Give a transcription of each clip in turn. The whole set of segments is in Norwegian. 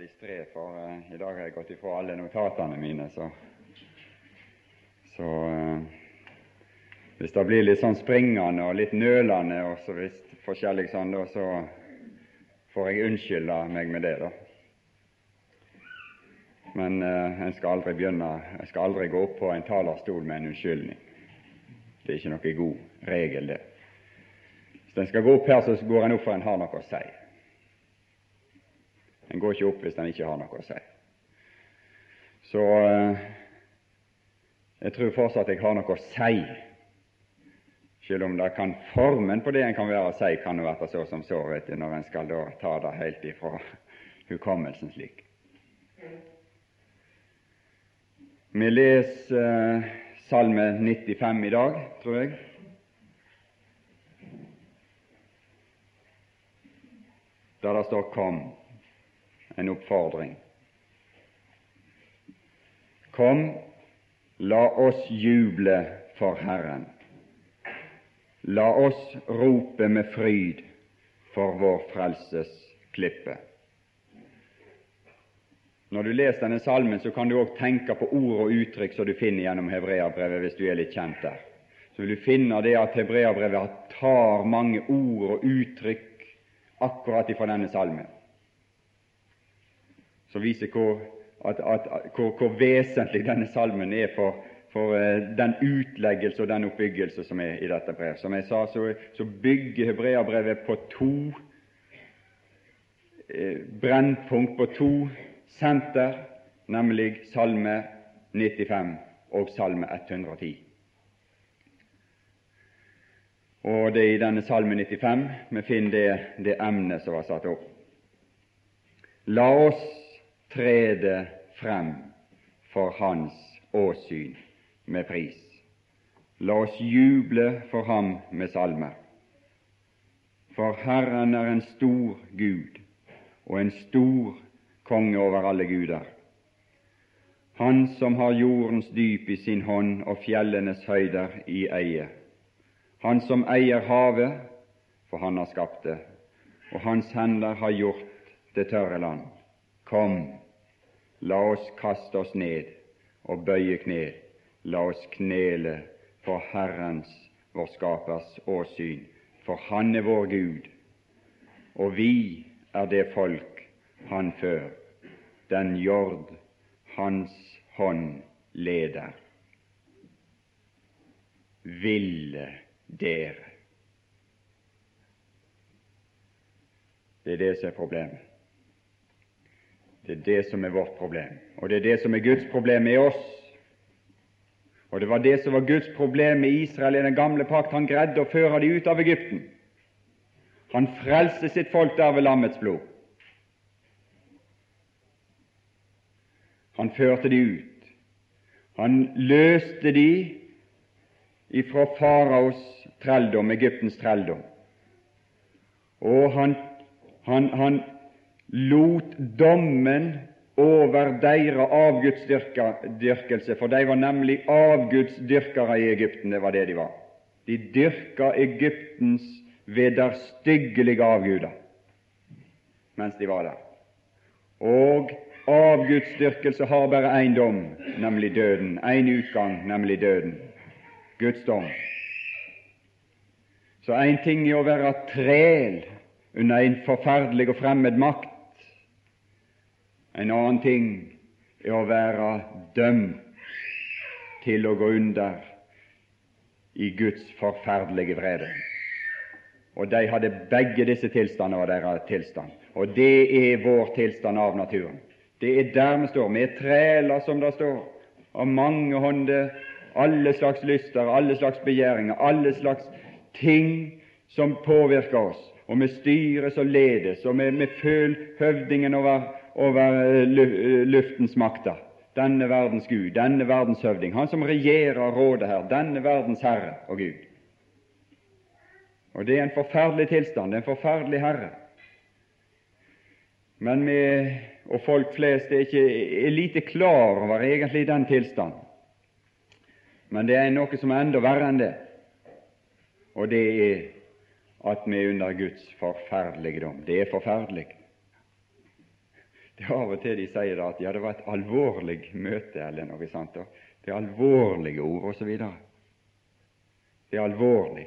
distré, for uh, i dag har jeg gått ifra alle notatene mine, så, så uh, Hvis det blir litt sånn springende og litt nølende og så hvis forskjellig sånn, da, så får jeg unnskylde meg med det, da. Men uh, en skal aldri begynne Jeg skal aldri gå opp på en talerstol med en unnskyldning. Det er ikke noen god regel, det. Hvis en skal gå opp her, så går en opp for en har noe å si. En går ikke opp hvis en ikke har noe å si. Så eh, jeg tror fortsatt jeg har noe å si, selv om det kan formen på det en kan være å si, kan være så som så, vet du, når en skal da ta det helt ifra hukommelsen slik. Vi leser eh, Salme 95 i dag, tror jeg. Der det står 'Kom' en oppfordring. Kom, la oss juble for Herren. La oss rope med fryd for vår frelses klippe. Når du leser denne salmen, så kan du òg tenke på ord og uttrykk som du finner gjennom Hebreabrevet, hvis du er litt kjent der. Så vil du finne det at Hebreabrevet tar mange ord og uttrykk akkurat ifra denne salmen som viser hvor, at, at, hvor, hvor vesentlig denne salmen er for, for uh, den utleggelse og den oppbyggelse som er i dette brev. Som jeg sa, så, så bygger Hebreabrevet på to eh, brennpunkt, på to senter, nemlig Salme 95 og Salme 110. Og det er i denne Salme 95 vi finner det, det emnet som var satt opp. La oss trede frem for Hans åsyn med pris. La oss juble for ham med salmer. For Herren er en stor Gud og en stor konge over alle guder. Han som har jordens dyp i sin hånd og fjellenes høyder i eie. Han som eier havet, for han har skapt det, og hans hender har gjort det tørre land. Kom, La oss kaste oss ned og bøye kne. La oss knele for Herrens, vår Skapers, åsyn, for Han er vår Gud, og vi er det folk Han før, den jord Hans hånd leder. Ville dere Det er det som er problemet. Det er det som er vårt problem, og det er det som er Guds problem med oss. Og det var det som var Guds problem med Israel i den gamle pakt. Han greide å føre dem ut av Egypten. Han frelste sitt folk der ved lammets blod. Han førte de ut. Han løste de ifra faraos trelldom, Egyptens trelldom. Og han, han, han lot dommen over deres avgudsdyrkelse, for de var nemlig avgudsdyrkere i Egypten. Det var det de var. De dyrka Egyptens vederstyggelige avguder mens de var der. Og avgudsdyrkelse har bare én dom, nemlig døden. Én utgang, nemlig døden. Guds dom. Så én ting er å være træl under en forferdelig og fremmed makt, en annen ting er å være dømt til å gå under i Guds forferdelige vrede. Og de hadde begge disse tilstander av deres tilstand. Og det er vår tilstand av naturen. Det er der vi står. Vi er træler, som det står, av mange hånder, alle slags lyster, alle slags begjæringer, alle slags ting som påvirker oss. Og vi styres og ledes, og vi, vi føler høvdingen over over luftens makter. Denne verdens Gud, denne verdens høvding, han som regjerer og råder her, denne verdens Herre og Gud. Og Det er en forferdelig tilstand, det er en forferdelig herre. Men vi og folk flest er, ikke, er lite klar over egentlig den tilstanden. Men det er noe som er enda verre enn det, og det er at vi er under Guds forferdelige dom. Det er forferdelig. Det er av og til de sier at ja, det var et alvorlig møte eller noe sånt. Det er alvorlige ord osv. Det er alvorlig.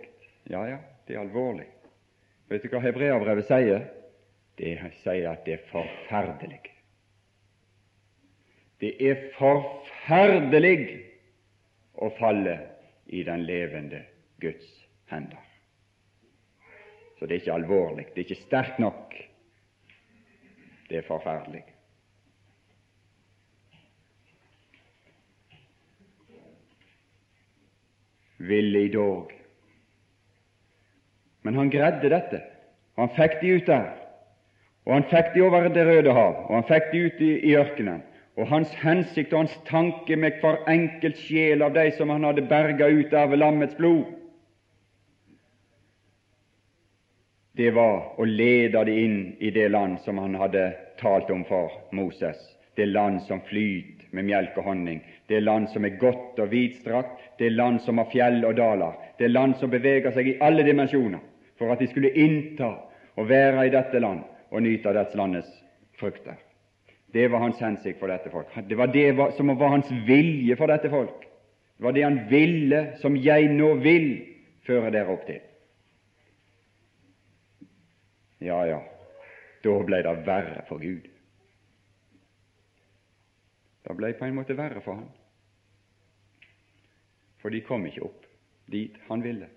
Ja, ja, det er alvorlig. Vet du hva Hebreabrevet sier? Det sier at det er forferdelig. Det er forferdelig å falle i den levende Guds hender. Så det er ikke alvorlig, det er ikke sterkt nok. Det er forferdelig. Ville i dog Men han greide dette, han fikk de ut der. Og han fikk de over Det røde hav, og han fikk de ut i, i ørkenen. Og hans hensikt og hans tanke med hver enkelt sjel av de som han hadde berga ut av lammets blod, det var å lede de inn i det land som han hadde talt om for Moses, det land som flyter med melk og honning, det land som er godt og vidstrakt, det land som har fjell og daler, det land som beveger seg i alle dimensjoner, for at de skulle innta og være i dette land og nyte av dets landets frukter. Det var hans hensikt for dette folk. Det var det som var hans vilje for dette folk. Det var det han ville, som jeg nå vil føre dere opp til. Ja, ja, da ble det verre for Gud. Det ble på en måte verre for ham. For de kom ikke opp dit han ville.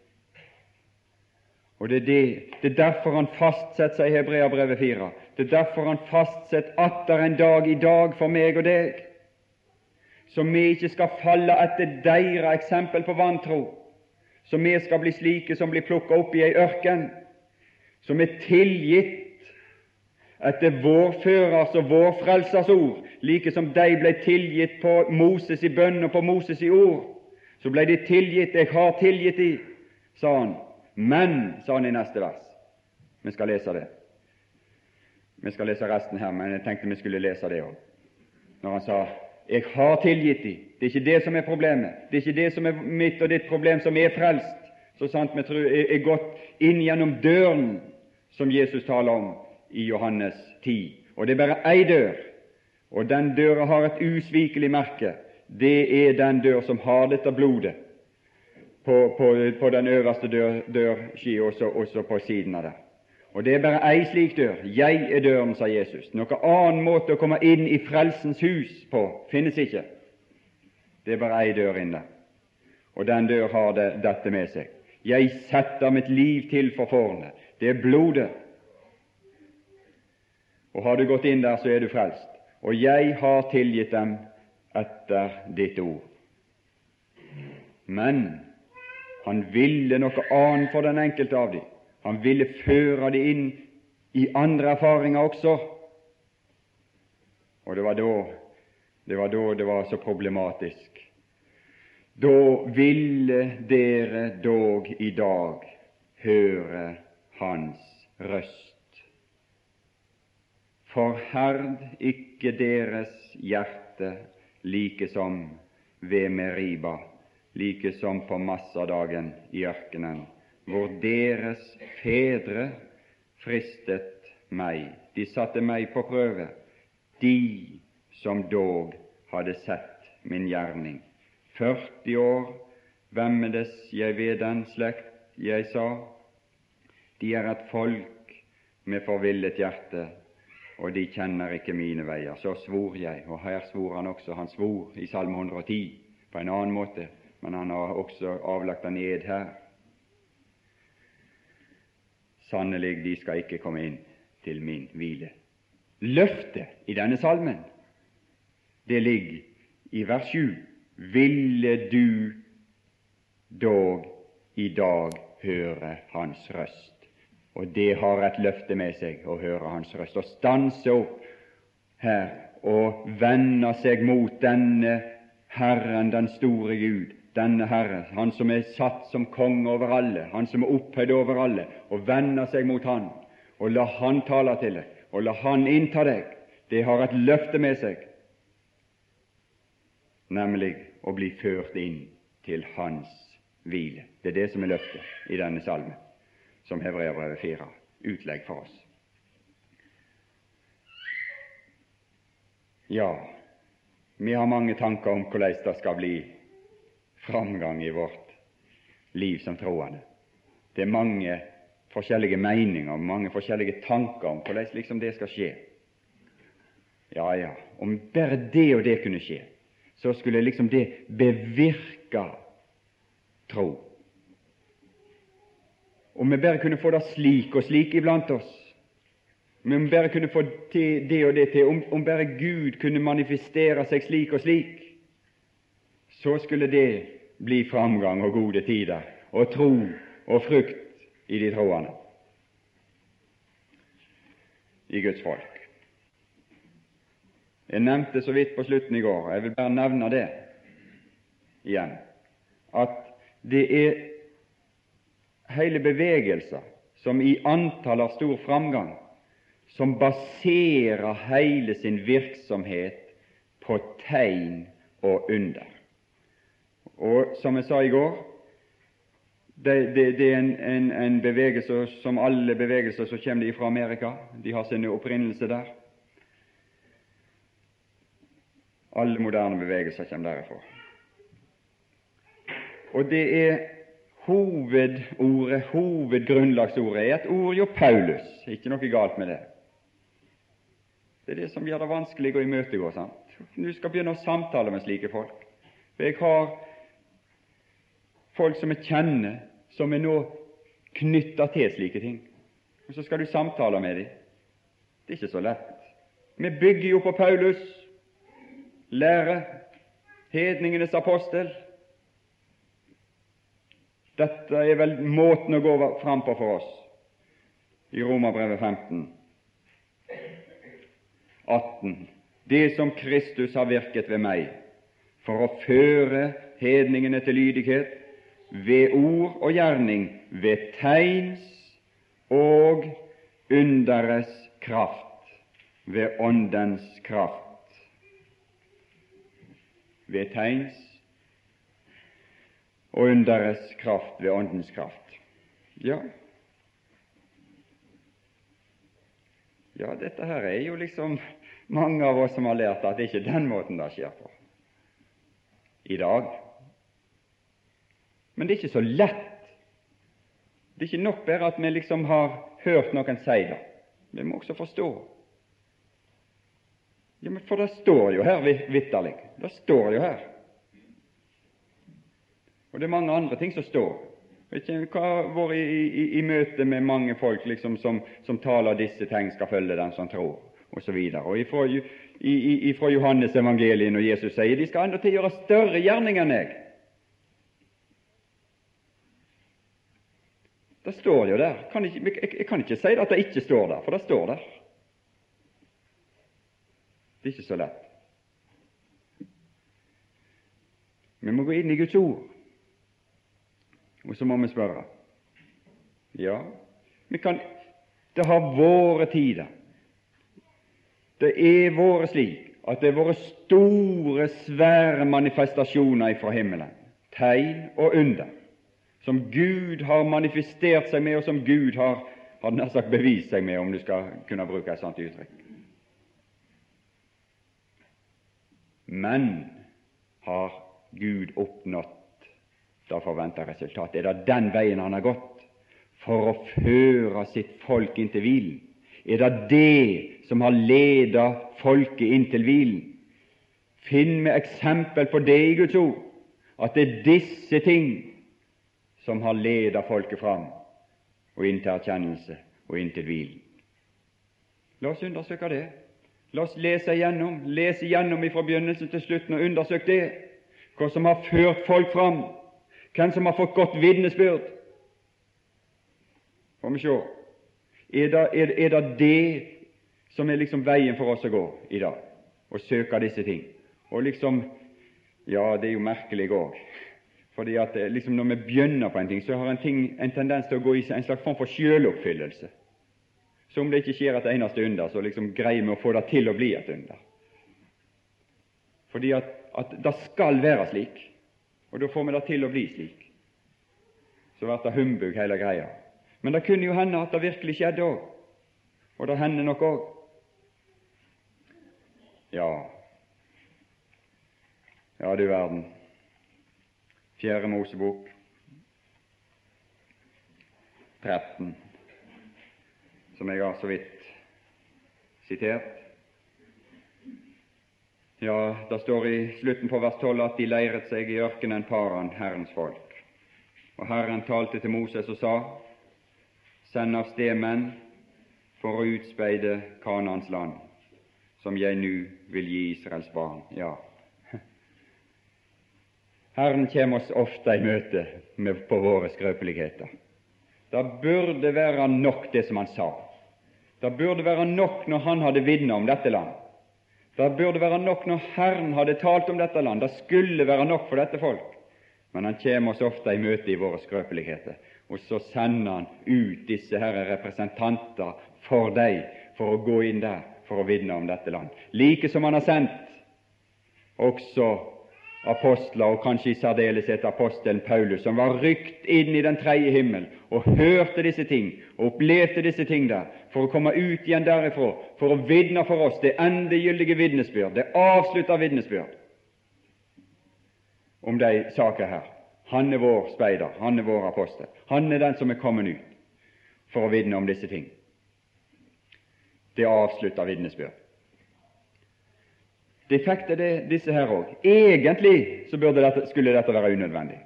Og Det er, det, det er derfor han fastsetter seg i Hebreabrevet 4. Det er derfor han fastsetter atter en dag i dag for meg og deg, så vi ikke skal falle etter deres eksempel på vantro, så vi skal bli slike som blir plukka opp i ei ørken, som er tilgitt etter vår førers og vår frelsers ord, like som de ble tilgitt på Moses i bønn og på Moses i ord. Så ble de tilgitt. 'Jeg har tilgitt de', sa han. Men, sa han i neste vers Vi skal lese det. Vi skal lese resten her, men jeg tenkte vi skulle lese det òg. Når han sa 'Jeg har tilgitt de'. Det er ikke det som er problemet. Det er ikke det som er mitt og ditt problem, som er frelst, så sant vi tror er gått inn gjennom døren som Jesus taler om i Johannes 10. Og det er bare ei dør, og den døra har et usvikelig merke. Det er den dør som har dette blodet på, på, på den øverste dør, dørski, også, også på siden av det. Og det er bare ei slik dør. Jeg er døren, sa Jesus. Noen annen måte å komme inn i Frelsens hus på finnes ikke. Det er bare ei dør inne. Og den dør har det, dette med seg. Jeg setter mitt liv til for fårene. Det er blodet. Og har du gått inn der, så er du frelst. Og jeg har tilgitt dem etter ditt ord. Men han ville noe annet for den enkelte av dem. Han ville føre dem inn i andre erfaringer også. Og det var da det var, da det var så problematisk. Da ville dere dog i dag høre Hans røst. Forherd ikke deres hjerte like som ved Meriba like som på massadagen i ørkenen, hvor deres fedre fristet meg. De satte meg på prøve, de som dog hadde sett min gjerning. 40 år vemmedes jeg ved den slekt jeg sa, de er et folk med forvillet hjerte, og de kjenner ikke mine veier. Så svor jeg, og her svor han også, han svor i Salme 110 på en annen måte men han har også avlagt en ed her. Sannelig, de skal ikke komme inn til min hvile. Løftet i denne salmen, det ligger i vers 7. Ville du dog i dag høre Hans røst? Og det har et løfte med seg å høre Hans røst, å stanse opp her og vende seg mot denne Herren, den store Gud, denne Herre, Han som er satt som konge over alle, Han som er opphøyd over alle, og vende seg mot Han, og la Han tale til deg, og la Han innta deg, det har et løfte med seg, nemlig å bli ført inn til Hans hvile. Det er det som er løftet i denne salmen, som Hebreabrevet 4 utlegg for oss. Ja, vi har mange tanker om hvordan det skal bli framgang i vårt liv som troende. Det er mange forskjellige meninger, mange forskjellige tanker om hvordan liksom det skal skje. Ja, ja, om bare det og det kunne skje, så skulle liksom det bevirke tro. Om vi bare kunne få det slik og slik iblant oss, om vi bare kunne få det og det til, om, om bare Gud kunne manifestere seg slik og slik, så skulle det bli framgang og gode tider og tro og frukt i de troende, i Guds folk. Jeg nevnte så vidt på slutten i går, jeg vil bare nevne det igjen, at det er hele bevegelser som i antall har stor framgang, som baserer hele sin virksomhet på tegn og under. Og som jeg sa i går, det, det, det er en, en, en, bevegelse som alle bevegelser som kommer fra Amerika. De har sin opprinnelse der. Alle moderne bevegelser kommer derifra. Og det er hovedordet, hovedgrunnlagsordet, er et ord jo Paulus. Ikke noe galt med det. Det er det som gjør det vanskelig å imøtegå. sant? Du skal begynne å samtale med slike folk. For jeg har folk som jeg kjenner, som er nå knytta til slike ting. Og så skal du samtale med dem. Det er ikke så lett. Vi bygger jo på Paulus lære, hedningenes apostel. Dette er vel måten å gå fram på for oss i Romerbrevet 15. 18. Det som Kristus har virket ved meg, for å føre hedningene til lydighet, ved ord og gjerning, ved tegns og underes kraft, ved Åndens kraft ved tegns og underets kraft ved Åndens kraft. Ja, ja, dette her er jo liksom mange av oss som har lært at det ikke er den måten det skjer på i dag. Men det er ikke så lett. Det er ikke nok bare at vi liksom har hørt noen si det. Vi må også forstå ja, men For det står jo her vitterlig. Det står jo her. Og det er mange andre ting som står. Hva har vært i, i, i, møte med mange folk liksom, som, som taler disse ting skal følge den som tror, osv. Og ifra, i, ifra Johannes evangeliet når Jesus sier de skal endatil gjøre større gjerning enn jeg. Det står jo der. Kan ikke, jeg, jeg, kan ikke si at det ikke står der, for det står der. Det er ikke så lett. Vi må gå inn i Guds ord, og så må vi spørre. Ja, vi kan Det har vært tider det er vært slik at det har vært store, svære manifestasjoner fra himmelen, tegn og under, som Gud har manifestert seg med, og som Gud har, har sagt, bevist seg med, om du skal kunne bruke et sånt uttrykk. Men har Gud oppnådd det forventa resultat. Er det den veien han har gått for å føre sitt folk inn til hvilen? Er det det som har ledet folket inn til hvilen? Finn med eksempel på det i Guds ord, at det er disse ting som har ledet folket fram og inn til erkjennelse og inn til hvilen. La oss undersøke det. La oss lese igjennom, lese igjennom fra begynnelsen til slutten og undersøke det, hva som har ført folk fram, hvem som har fått godt vitnesbyrd. Får vi se. Er det, er, er det, det som er liksom veien for oss å gå i dag, å søke disse ting? Og liksom Ja, det er jo merkelig òg. Fordi at eh, liksom når vi begynner på en ting, så har en ting en tendens til å gå i en slags form for sjøloppfyllelse. Så om det ikke skjer et eneste under, så liksom greier vi å få det til å bli et under. Fordi at, at det skal være slik, og da får vi det til å bli slik. Så blir det humbug hele greia. Men det kunne jo hende at det virkelig skjedde òg, og det hender nok òg. Ja, Ja, du verden. Fjerde Mosebok 13, som jeg har så vidt sitert. Ja, det står i slutten på vers 12 at de leiret seg i ørkenen Paran, Herrens folk. Og Herren talte til Moses og sa:" Send av sted menn for å utspeide Kanans land, som jeg nu vil gi Israels barn. Ja, Herren kommer oss ofte i møte med, på våre skrøpeligheter. Det burde være nok det som han sa. Det burde være nok når han hadde vitne om dette land. Det burde være nok når Herren hadde talt om dette land. Det skulle være nok for dette folk. Men han kommer oss ofte i møte i våre skrøpeligheter, og så sender han ut disse herre representanter for deg for å gå inn der for å vitne om dette land. Like som han har sendt også apostler, og kanskje i særdeleshet apostelen Paulus, som var rykt inn i den tredje himmel og hørte disse ting og opplevde disse ting der, for å komme ut igjen derifra for å vitne for oss det endegyldige vitnesbyrd, det avslutta vitnesbyrd om de saker her. Han er vår speider, han er vår apostel. Han er den som er kommet ut for å vitne om disse ting. Det avslutta vitnesbyrd. De fikk det, disse her òg. Egentlig så dette, skulle dette være unødvendig,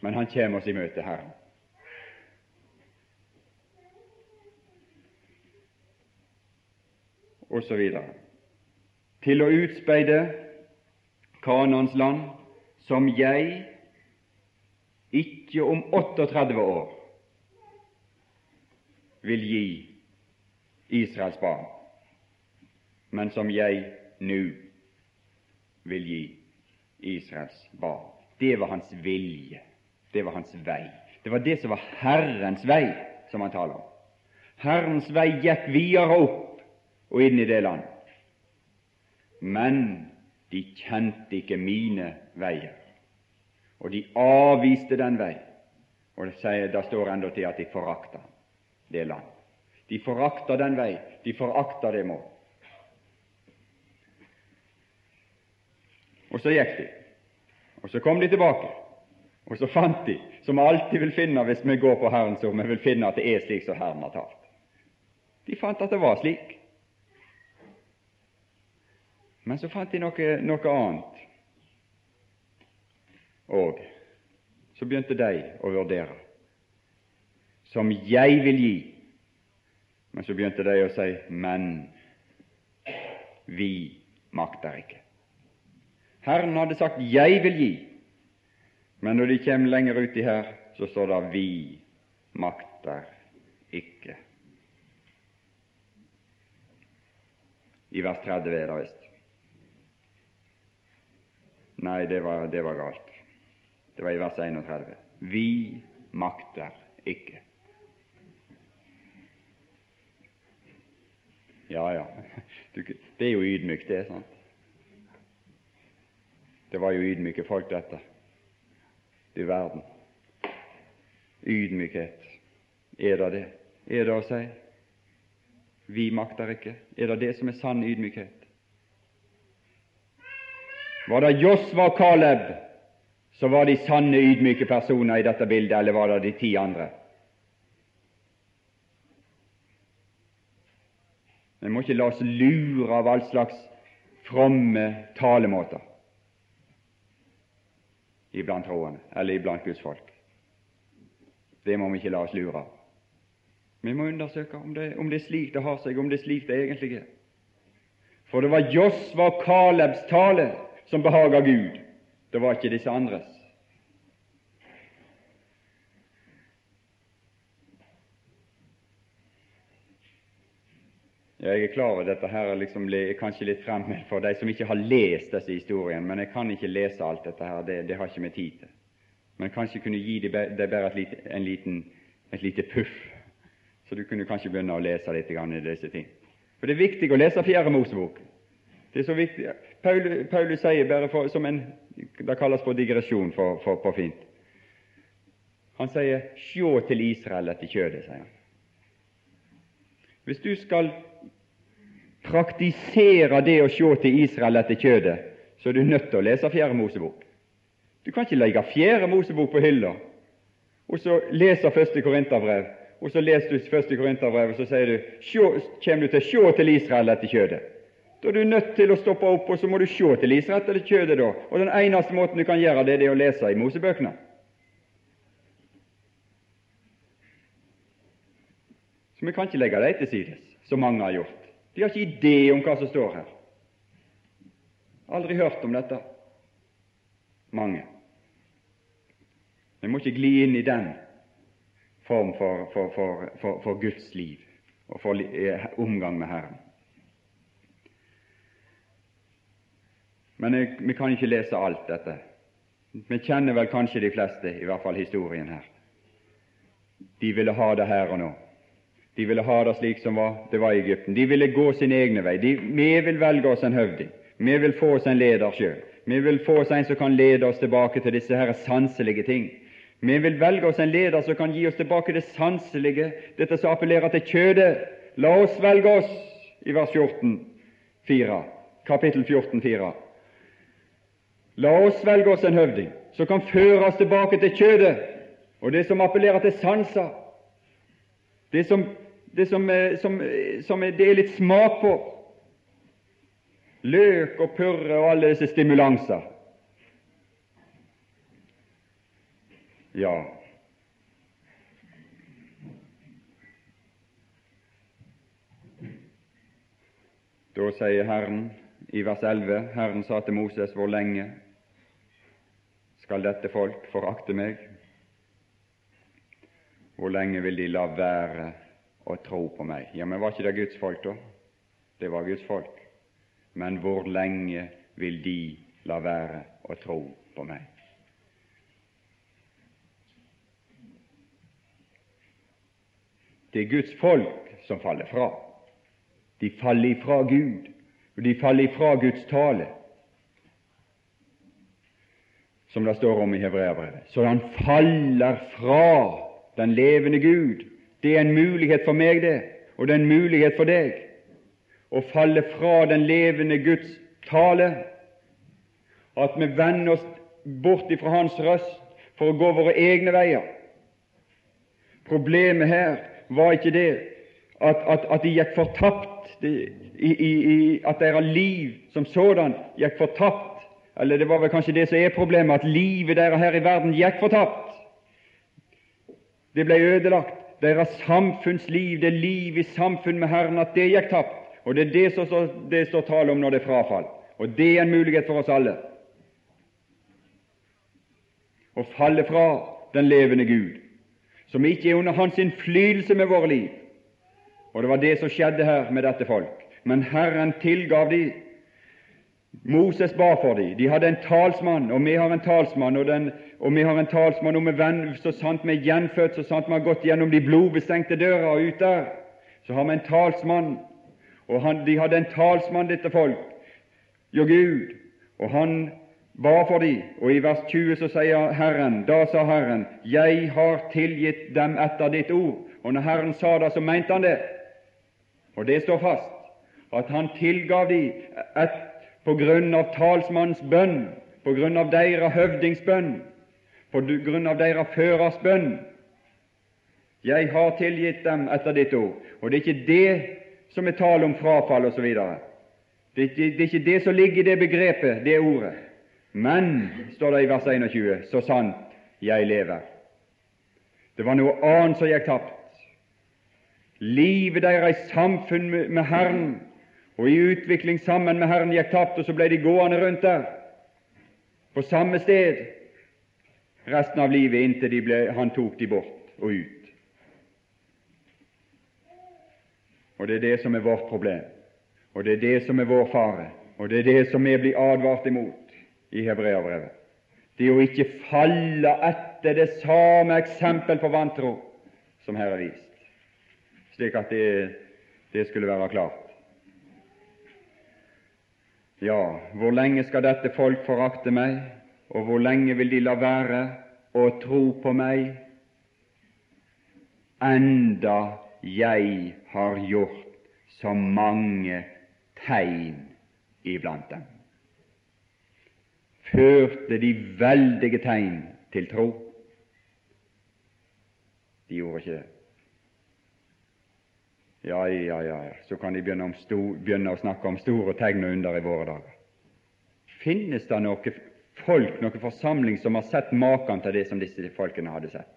men han kommer oss i møte, her. Og så videre. Til å utspeide Kanans land, som jeg ikke om 38 år vil gi Israels barn, men som jeg nå vil gi Israels barn. Det var hans vilje, det var hans vei. Det var det som var Herrens vei, som han taler om. Herrens vei gikk videre opp og inn i det land. Men de kjente ikke mine veier, og de avviste den vei. Og det, sier, det står enda til at de forakta det land. De forakta den vei, de forakta det mål. Og så gikk de. Og så kom de tilbake, og så fant de, som vi alltid vil finne hvis vi går på Herrens ord, vi vil finne at det er slik som Herren har talt. De fant at det var slik. Men så fant de noe, noe annet. Og så begynte de å vurdere. Som jeg vil gi. Men så begynte de å si men vi makter ikke. Herren hadde sagt 'jeg vil gi', men når de kommer lenger uti her, så står det 'vi makter ikke'. I vers 30 er det visst. Nei, det var, det var galt. Det var i vers 31. Vi makter ikke. Ja, ja. Det er jo ydmykt, det. sant? Det var jo ydmyke folk, dette. Du verden. Ydmykhet. Er det det? Er det å si vi makter ikke? Er det det som er sann ydmykhet? Var det Josva og Caleb så var de sanne ydmyke personer i dette bildet, eller var det de ti andre? Vi må ikke la oss lure av all slags fromme talemåter iblant troende, eller iblant Guds folk. Det må vi ikke la oss lure av. Vi må undersøke om det, om det, er slik det har seg, om det er slik det egentlig er. For det var Josva og Kalebs tale som behaga Gud, det var ikke disse andres. Jeg er klar over dette her er liksom kanskje litt fremmed for de som ikke har lest disse historiene, men jeg kan ikke lese alt dette her, det, det har ikke vi tid til. Men kanskje kunne gi dem bare et en liten, et lite puff, så du kunne kanskje begynne å lese litt i disse ting. For det er viktig å lese Fjerde Mosebok. Det er så viktig. Paulus, Paulus sier bare for, som en Det kalles for digresjon for, for, på fint. Han sier 'sjå til Israel etter kjødet', sier han. Hvis du skal praktisere det å se til Israel etter kjødet, så er du nødt til å lese Fjerde Mosebok. Du kan ikke legge Fjerde Mosebok på hylla og så leser Første Korinterbrev, og så leser du Første Korinterbrev, og så sier du, kommer du til å se til Israel etter kjødet. Da er du nødt til å stoppe opp, og så må du se til Israel etter kjødet. da. Og Den eneste måten du kan gjøre det, det er å lese i Mosebøkene. Så vi kan ikke legge dem til sides, som mange har gjort. De har ikke idé om hva som står her. Aldri hørt om dette. Mange. Vi må ikke gli inn i den form for, for, for, for Guds liv og for eh, omgang med Herren. Men jeg, vi kan ikke lese alt dette. Vi kjenner vel kanskje de fleste, i hvert fall historien her. De ville ha det her og nå. De ville ha det slik som det var i Egypten. De ville gå sin egne vei. De, vi vil velge oss en høvding. Vi vil få oss en leder sjøl. Vi vil få oss en som kan lede oss tilbake til disse her sanselige ting. Vi vil velge oss en leder som kan gi oss tilbake det sanselige, dette som appellerer til kjødet. La oss velge oss, i vers 14, 4, kapittel 14, 4. La oss velge oss en høvding som kan føre oss tilbake til kjødet og det som appellerer til sanser, det som, det som, som, som det er litt smak på. Løk og purre og alle disse stimulanser. Ja. Da sier Herren i vers 11, Herren sa til Moses, hvor lenge skal dette folk forakte meg? Hvor lenge vil de la være å tro på meg? Ja, men var ikke det Guds folk, da? Det var Guds folk. Men hvor lenge vil de la være å tro på meg? Det er Guds folk som faller fra. De faller ifra Gud, og de faller ifra Guds tale som det står om i Hebreabrevet. Så han faller fra den levende Gud. Det er en mulighet for meg, det, og det er en mulighet for deg å falle fra den levende Guds tale, at vi vender oss bort ifra Hans røst for å gå våre egne veier. Problemet her var ikke det at, at, at de gikk fortapt, at deres liv som sådan gikk fortapt eller det var vel kanskje det som er problemet, at livet deres her i verden gikk fortapt. Det ble ødelagt. Deres samfunnsliv, det liv i samfunn med Herren, at det gikk tapt. Og det er det som står, det står tale om når det er frafall. Og det er en mulighet for oss alle. Å falle fra den levende Gud, som ikke er under hans innflytelse med våre liv. Og det var det som skjedde her med dette folk. Men Herren tilgav dem Moses ba for dem. De hadde en talsmann, og vi har en talsmann, og, den, og vi har en talsmann om venn, så sant vi er gjenfødt, så sant vi har gått gjennom de blodbestengte døra og ut der, så har vi en talsmann. Og han, de hadde en talsmann, dette folk, jo Gud, og han ba for dem. Og i vers 20 så sier Herren, da sa Herren, jeg har tilgitt dem etter ditt ord. Og når Herren sa det, så mente han det. Og det står fast, at han tilgav dem et, på grunn av talsmannens bønn, på grunn av deres høvdingsbønn, på grunn av deres førers bønn. Jeg har tilgitt dem etter ditt ord. Og det er ikke det som er tale om frafall osv. Det, det, det er ikke det som ligger i det begrepet, det ordet. Men, står det i vers 21, så sant jeg lever. Det var noe annet som gikk tapt. Livet deres i samfunn med Herren og i utvikling sammen med Herren gikk tapt, og så ble de gående rundt der, på samme sted, resten av livet inntil ble, han tok de bort og ut. Og Det er det som er vårt problem, og det er det som er vår fare, og det er det som vi blir advart imot i Hebreabrevet. Det å ikke falle etter det samme eksempel på vantro som her er vist, slik at det, det skulle være klart. Ja, hvor lenge skal dette folk forakte meg, og hvor lenge vil de la være å tro på meg, enda jeg har gjort så mange tegn iblant dem? førte de veldige tegn til tro. De gjorde ikke det. Ja, ja, ja, så kan de begynne, stor, begynne, å snakke om store tegn og under i våre dager. Finnes det noe folk, noen forsamling, som har sett maken til det som disse folkene hadde sett?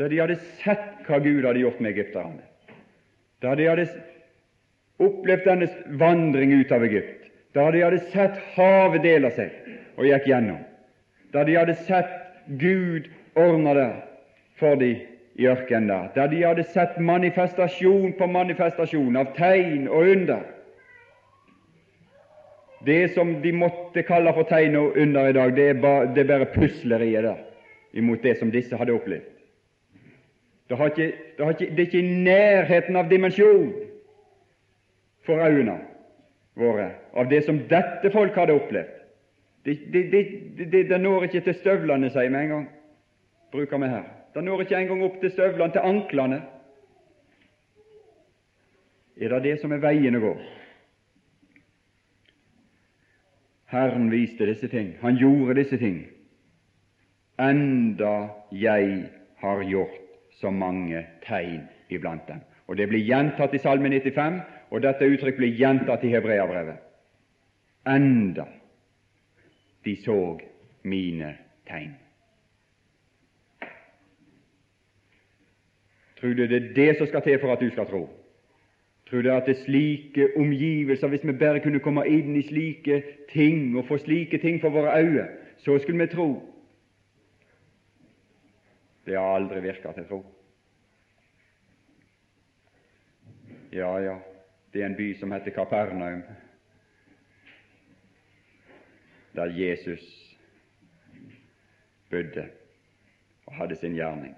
Da de hadde sett hva Gud hadde gjort med egypterne, da de hadde opplevd denne vandring ut av Egypt, da de hadde sett havet dele seg og gikk gjennom, da de hadde sett Gud ordne det for dem i ørkenen der, der de hadde sett manifestasjon på manifestasjon av tegn og under. Det som de måtte kalle for tegn og under i dag, det er bare, det bare pusleriet der imot det som disse hadde opplevd. Det, har ikke, det, har ikke, det er ikke i nærheten av dimensjon for øynene våre av det som dette folk hadde opplevd. Det, det, det når ikke til støvlene, sier vi en gang. Bruker vi her. Det når ikke engang opp til støvlene, til anklene. Er det det som er veien å gå? Herren viste disse ting, han gjorde disse ting, enda jeg har gjort så mange tegn iblant dem. Og Det blir gjentatt i Salme 95, og dette uttrykk blir gjentatt i Hebreabrevet. Enda de så mine tegn. Tror du det er det som skal til for at du skal tro? Tror du at det er slike omgivelser, hvis vi bare kunne komme inn i slike ting og få slike ting for våre øyne, så skulle vi tro? Det har aldri virket til tro. Ja, ja, det er en by som heter Kapernaum, der Jesus bodde og hadde sin gjerning.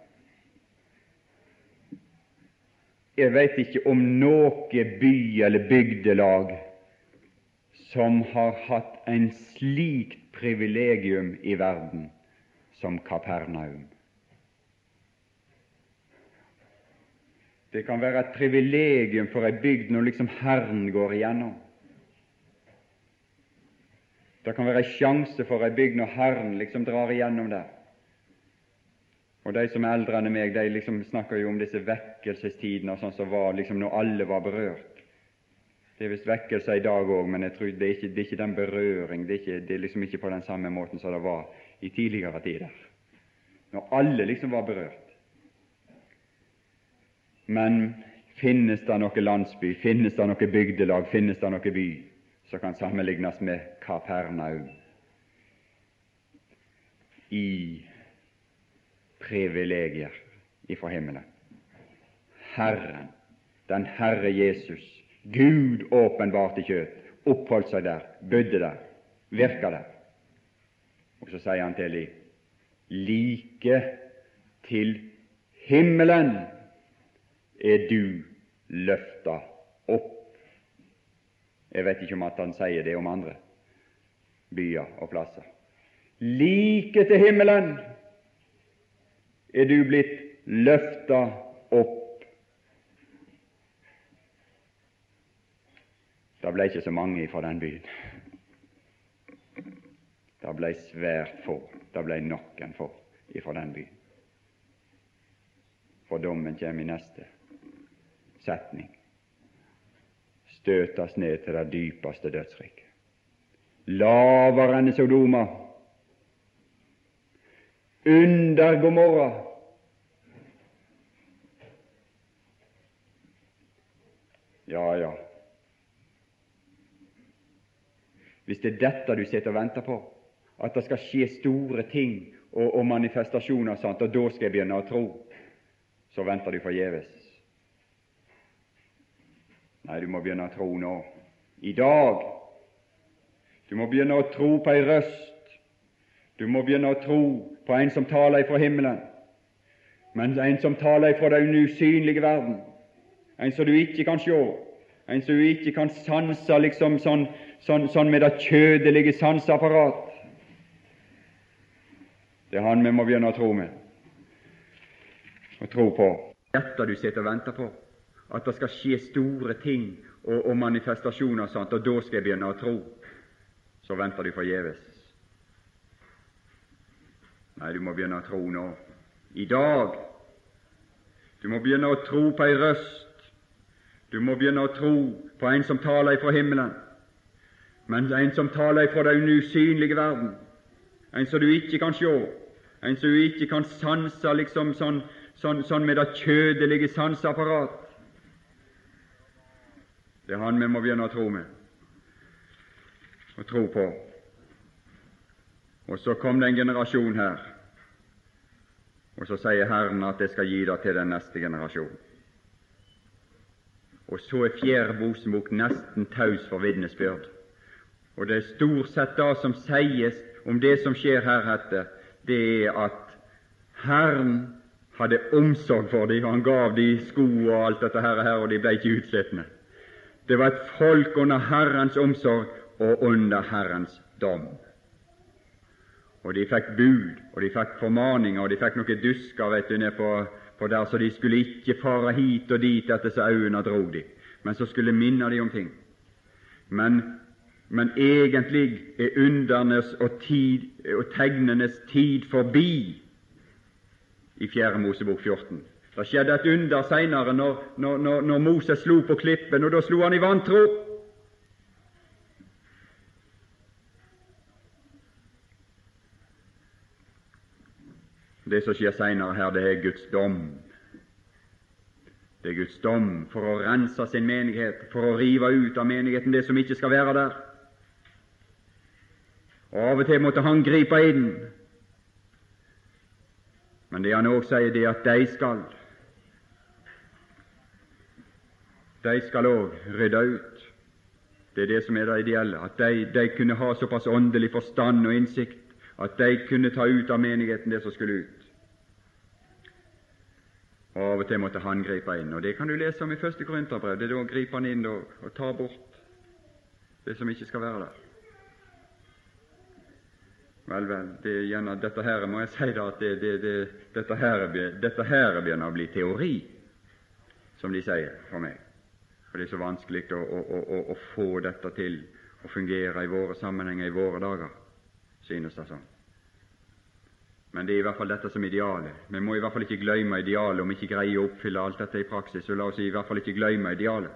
Jeg vet ikke om noe by eller bygdelag som har hatt en slikt privilegium i verden som Kapernaum. Det kan være et privilegium for ei bygd når liksom Herren går igjennom. Det kan være ei sjanse for ei bygd når Herren liksom drar igjennom der. Og De som er eldre enn meg, de liksom snakker jo om disse vekkelsestidene og sånn som var liksom når alle var berørt. Det er visst vekkelser i dag òg, men jeg tror det er, ikke, det er ikke den berøring. Det er, ikke, det er liksom ikke på den samme måten som det var i tidligere tider, når alle liksom var berørt. Men finnes det noe landsby, finnes det noe bygdelag, finnes det noe by som kan sammenlignes med Kapernaum i privilegier ifra himmelen. Herren, den Herre Jesus, Gud åpenbart i kjøtt, oppholdt seg der, bodde der, virka der. Og så sier han til dem like til himmelen er du løfta opp. Jeg vet ikke om at han sier det om andre byer og plasser. Like til himmelen er du blitt løfta opp. Det ble ikke så mange fra den byen. Det ble svært få. Det ble noen få fra den byen. For dommen kommer i neste setning. Støtes ned til det dypeste dødsriket. Lavere enn Sodoma. Under Gomorra Ja, ja. Hvis det er dette du sitter og venter på, at det skal skje store ting og, og manifestasjoner, sant, og da skal jeg begynne å tro, så venter du forgjeves. Nei, du må begynne å tro nå. I dag. Du må begynne å tro på ei røst. Du må begynne å tro på en som taler ifra himmelen, men en som taler ifra den usynlige verden en som du ikke kan se, en som du ikke kan sanse liksom sånn, sånn, sånn med det kjødelige sanseapparat. Det er Han vi må begynne å tro med, og tro på. Dette du sitter og venter på, at det skal skje store ting og, og manifestasjoner og sånt, og da skal jeg begynne å tro. så venter du forgjeves. Nei, du må begynne å tro nå. I dag. Du må begynne å tro på ei røst. Du må begynne å tro på en som taler ifra himmelen, men en som taler ifra den usynlige verden, en som du ikke kan se, en som du ikke kan sanse liksom sånn, sånn, sånn med det kjødelige sanseapparat. Det er Han vi må begynne å tro med og tro på. Og så kom det en generasjon her, og så sier Herren at jeg skal gi det til den neste generasjon. Og så er Fjerde Bosebok nesten taus for vitnesbyrd. Og det er stort sett det som sies om det som skjer her etter, det er at Herren hadde omsorg for dem, og han gav dem sko og alt dette her, og de ble ikke utslittne. Det var et folk under Herrens omsorg og under Herrens dom. Og de fikk bud, og de fikk formaninger, og de fikk noe dusker vet du, ned på, på der, så de skulle ikke fare hit og dit etter så øynene drog de, men så skulle minne de om ting. Men, men egentlig er undernes og, tid, og tegnenes tid forbi i Fjerde Mosebok 14. Det skjedde et under seinere, når, når, når, når, Moses slo på klippen, og da slo han i vantro. Det som skjer seinere her, det er Guds dom. Det er Guds dom for å rense sin menighet, for å rive ut av menigheten det som ikke skal være der. Og Av og til måtte han gripe inn. Men det han òg sier, det er at de skal de skal òg rydde ut. Det er det som er det ideelle, at de, de kunne ha såpass åndelig forstand og innsikt at de kunne ta ut av menigheten det som skulle ut. Og Av og til måtte han gripe inn, og det kan du lese om i første Korinterbrev. Det er da griper han inn og, og tar bort det som ikke skal være der. Vel, vel, det er gjerne, dette her må jeg si da, at det, det, det, dette, her, dette her begynner å bli teori, som de sier for meg. For det er så vanskelig å, å, å, å få dette til å fungere i våre sammenhenger i våre dager, synes det sånn. Men det er i hvert fall dette som idealet. Vi må i hvert fall ikke glemme idealet om vi ikke greier å oppfylle alt dette i praksis. Så la oss i hvert fall ikke glemme idealet.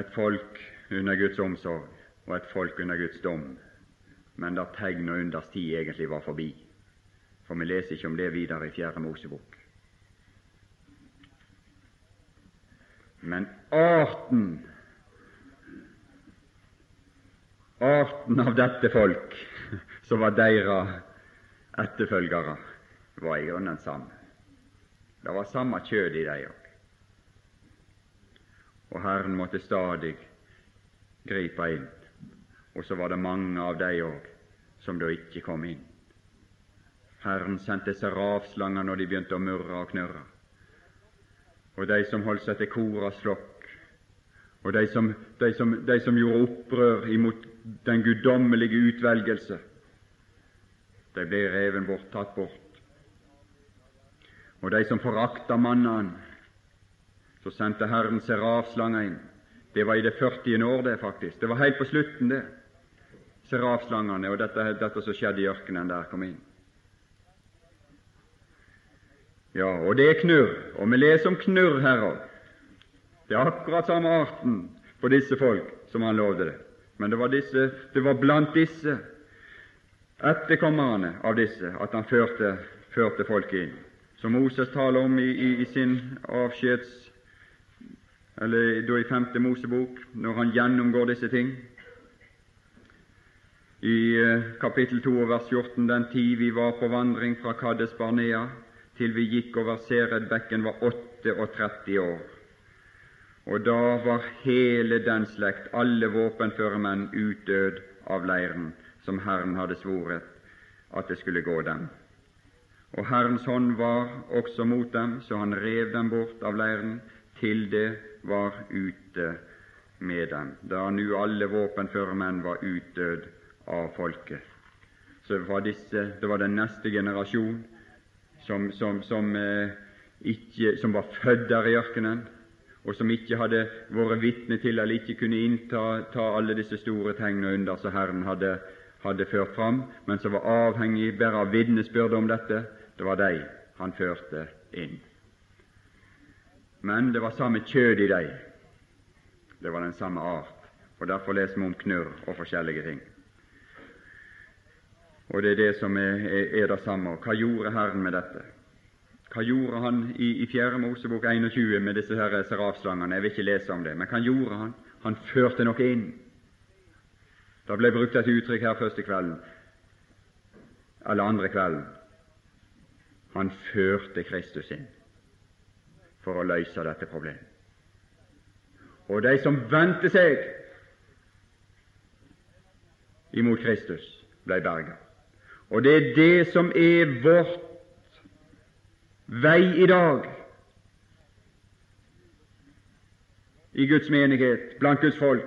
Et folk under Guds omsorg og et folk under Guds dom. Men da tegn og unders tid egentlig var forbi. For vi leser ikke om det videre i Fjerde Mosebok. Men arten arten av dette folk som var deres etterfølgere, var i grunnen samme. Det var samme kjød i dem òg. Og Herren måtte stadig gripe inn. Og så var det mange av dem òg som da ikke kom inn. Herren sendte serafslanger når de begynte å murre og knurre og de som holdt seg til Koras flokk, og de som, de, som, de som, gjorde opprør imot den guddommelige utvelgelse, de ble reven bort, tatt bort. Og de som forakta mannen så sendte Herren serafslanga inn. Det var i det 40. år, det, faktisk. Det var helt på slutten, det. Serafslangene og dette, dette som skjedde i ørkenen der, kom inn. Ja, og det er knurr, og vi leser om knurr her òg. Det er akkurat samme arten på disse folk som han lovde det. Men det var, disse, det var blant disse etterkommerne av disse at han førte, førte folket inn. Som Moses taler om i, i, i sin avskjeds eller da i femte Mosebok, når han gjennomgår disse ting. I eh, kapittel 2 vers 14, den tid vi var på vandring fra Kades Barnea til vi gikk over Seredbekken, var 38 år. Og da var hele den slekt, alle våpenføre menn, utdød av leiren, som Herren hadde svoret at det skulle gå dem. Og Herrens hånd var også mot dem, så han rev dem bort av leiren til det var ute med dem, da nu alle våpenføre menn var utdød av folket. Så var disse, det var den neste generasjon som, som, som, eh, ikke, som var født der i ørkenen, og som ikke hadde vært vitne til eller ikke kunne innta ta alle disse store tegn og under som Herren hadde, hadde ført fram, men som var avhengig bare av vitnesbyrd om dette, det var de han førte inn. Men det var samme kjød i dem. Det var den samme art. Og Derfor leser vi om knurr og forskjellige ting. Og det er det som er, er, er det samme. Hva gjorde Herren med dette? Hva gjorde han i, i 4. Mosebok 21 med disse her serafslangene? Jeg vil ikke lese om det, men hva gjorde han? Han førte noe inn. Det ble brukt et uttrykk her første kvelden, eller andre kvelden. Han førte Kristus inn for å løse dette problemet. Og de som vendte seg imot Kristus, ble berga. Og det er det som er vårt vei i dag i Guds menighet, blant Guds folk.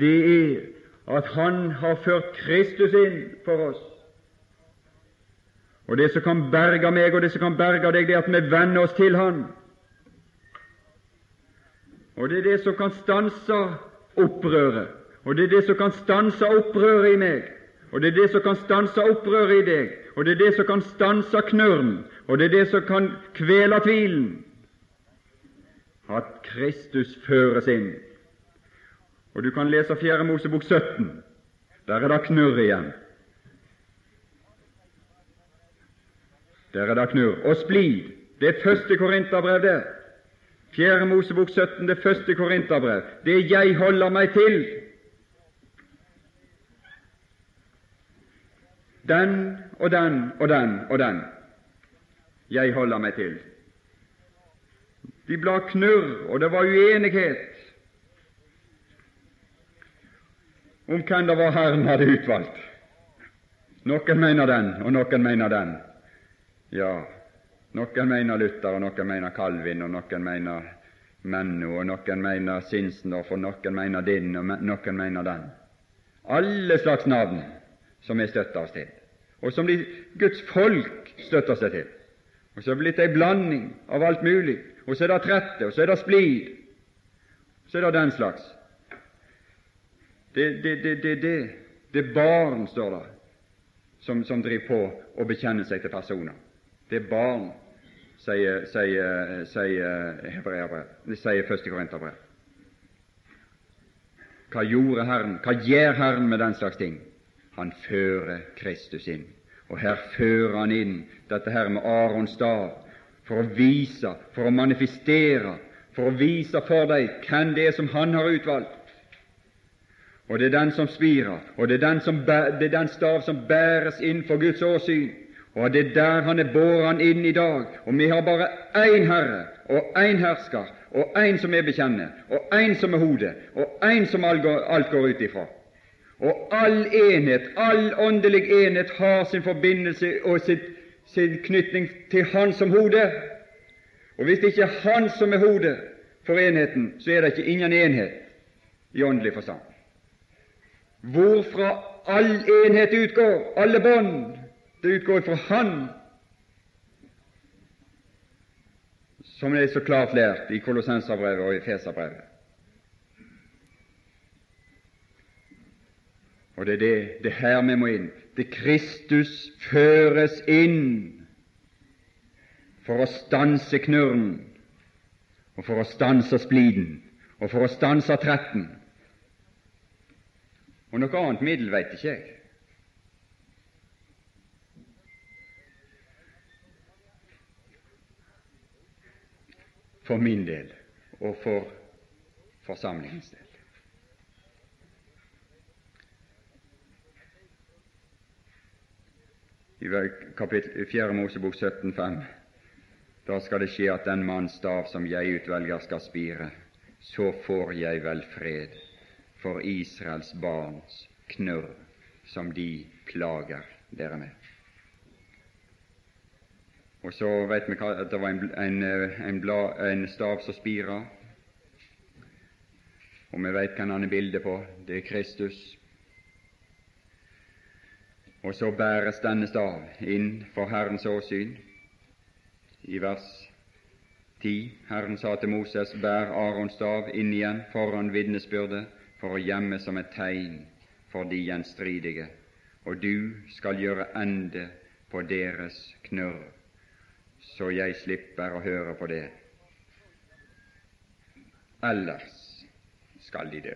Det er at Han har ført Kristus inn for oss. Og det som kan berge meg, og det som kan berge deg, det er at vi venner oss til Han. Og det er det som kan stanse opprøret, og det er det som kan stanse opprøret i meg, og det er det som kan stanse opprøret i deg, og det er det som kan stanse knørren, og det er det som kan kvele tvilen. At Kristus føres inn. Og Du kan lese 4. Mosebok 17. Der er det knurr igjen. Der er det knurr. Og splid. Det er første Korinterbrev, det. 4. Mosebok 17, det første Korinterbrev. Det jeg holder meg til, Den og den og den og den jeg holder meg til. De ble knurr, og det var uenighet om hvem det var Herren hadde utvalgt. Noen mener den, og noen mener den. Ja, noen mener Luther, og noen mener Calvin, og noen mener Menno, og noen mener Sinsendorf, og noen mener din, og noen mener den. Alle slags navn som vi støtter oss til, og som de, Guds folk støtter seg til. Og så er det blitt ei blanding av alt mulig. Og så er det trette, og så er det splid. Så er det den slags. Det, det, det, det, det, det er barn, står det, som, som driver på å bekjenne seg til personer. Det er barn, sier, sier, sier, sier første Korinterbrev. Hva gjorde Herren? Hva gjør Herren med den slags ting? Han fører Kristus inn. Og her fører han inn dette her med Arons stav for å vise, for å manifestere, for å vise for deg hvem det er som han har utvalgt. Og det er den som spirer, og det er den, som, det er den stav som bæres inn for Guds åsyn. Og det er der han er båren inn i dag. Og vi har bare én Herre og én hersker, og én som er bekjenner, og én som er hodet, og én som alt går ut ifra. Og all enhet, all åndelig enhet har sin forbindelse og sin, sin knytning til Han som hode. Og hvis det ikke er Han som er hodet for enheten, så er det ikke ingen enhet i åndelig forstand. Hvorfra all enhet utgår, alle bånd, det utgår fra Han, som det er så klart lært i Kolossensabrevet og i Feserbrevet. Og det er det, det her vi må inn. Det Kristus føres inn for å stanse knurren, og for å stanse spliden, og for å stanse tretten. Og noe annet middel veit ikke jeg. For min del og for forsamlingens del. I kapittel 4. Mosebok 17,5. Da skal det skje at den manns stav som jeg utvelger, skal spire. Så får jeg vel fred for Israels barns knurr, som de plager dere med. Og så vet vi at det var en, en, en, bla, en stav som spira, og vi vet hva han er bildet på. Det er Kristus. Og så bæres denne stav inn for Herrens åsyn i vers 10. Herren sa til Moses, bær Arons stav inn igjen foran vitnesbyrdet for å gjemme som et tegn for de gjenstridige, og du skal gjøre ende på deres knurr, så jeg slipper å høre på det. Ellers skal de dø.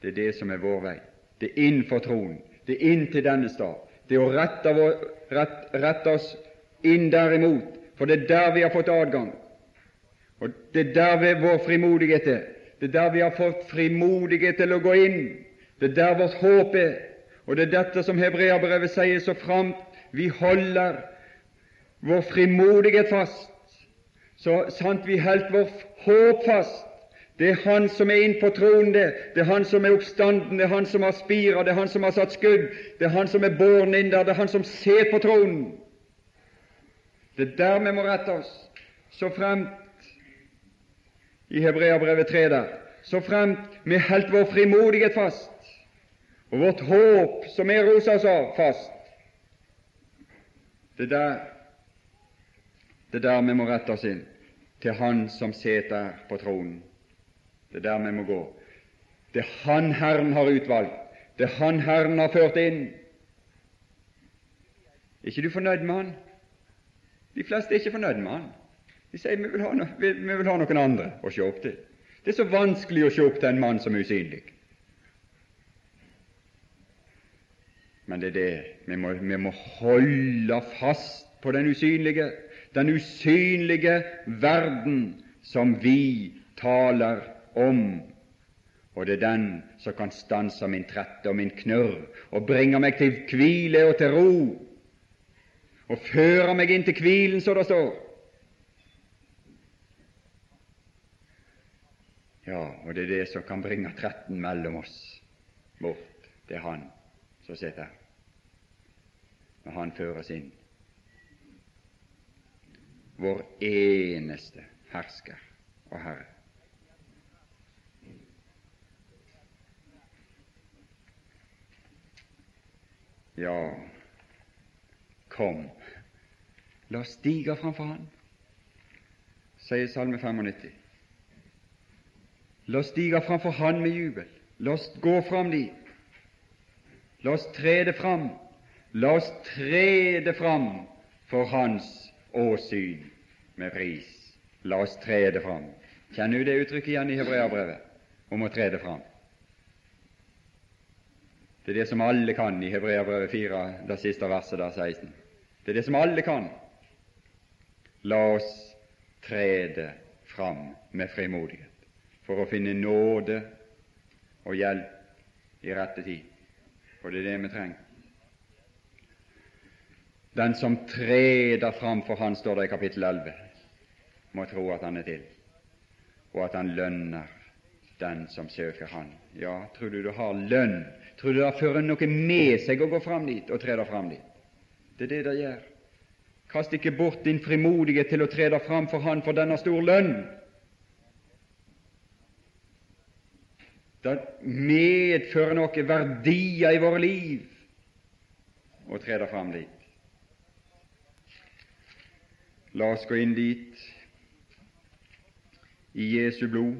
Det er det som er vår vei. Det er inn for troen. Det er inn til denne stad. Det er å rette, vår, rett, rette oss inn derimot, for det er der vi har fått adgang. Og Det er der vi vår frimodighet er. Det er der vi har fått frimodighet til å gå inn. Det er der vårt håp er. Og det er dette som Hebreabrevet sier så framt vi holder vår frimodighet fast, så sant vi holdt vårt håp fast, det er Han som er inn på tronen, det. Det er Han som er oppstanden, det er Han som har spira, det er Han som har satt skudd, det er Han som er båren inn der, det er Han som ser på tronen. Det er der vi må rette oss, så fremt i Hebreabrevet 3 der, så fremt vi holdt vår frimodighet fast, og vårt håp, som er rosa oss av, fast. Det er der, det er der vi må rette oss inn, til Han som sitter på tronen. Det er der vi må gå. Det er Han Herren har utvalgt. Det er Han Herren har ført inn. Er ikke du fornøyd med Han? De fleste er ikke fornøyd med Han. De sier vi vil ha, no vi, vi vil ha noen andre å se opp til. Det er så vanskelig å se opp til en mann som er usynlig. Men det er det vi må, vi må holde fast på den usynlige, den usynlige verden som vi taler om. Og det er den som kan stanse min trette og min knurr og bringe meg til hvile og til ro og føre meg inn til hvilen, så det står. Ja, og det er det som kan bringe tretten mellom oss bort. Det er Han som sitter her, når Han fører oss inn. Vår eneste hersker og Herre. Ja, kom, la oss stige framfor Han, sier Salme 95. La oss stige framfor Han med jubel. La oss gå fram dit. La oss trede fram. La oss trede fram for Hans åsyn med pris. La oss trede fram. Kjenner du det uttrykket igjen i Hebreabrevet om å trede fram? Det er det som alle kan i Hebreabrevet 4, det siste verset der 16. Det er det som alle kan. La oss trede fram med frimodighet for å finne nåde og hjelp i rette tid. For det er det vi trenger. Den som treder fram for Han, står det i kapittel 11, må tro at han er til, og at han lønner den som søker Han. Ja, tror du du har lønn Tror du det fører noe med seg å gå fram dit og tre fram dit? Det er det det gjør. Kast ikke bort din frimodighet til å tre fram for Han for denne stor lønn. Det medfører noe verdier i våre liv å tre fram dit. La oss gå inn dit i Jesu blod.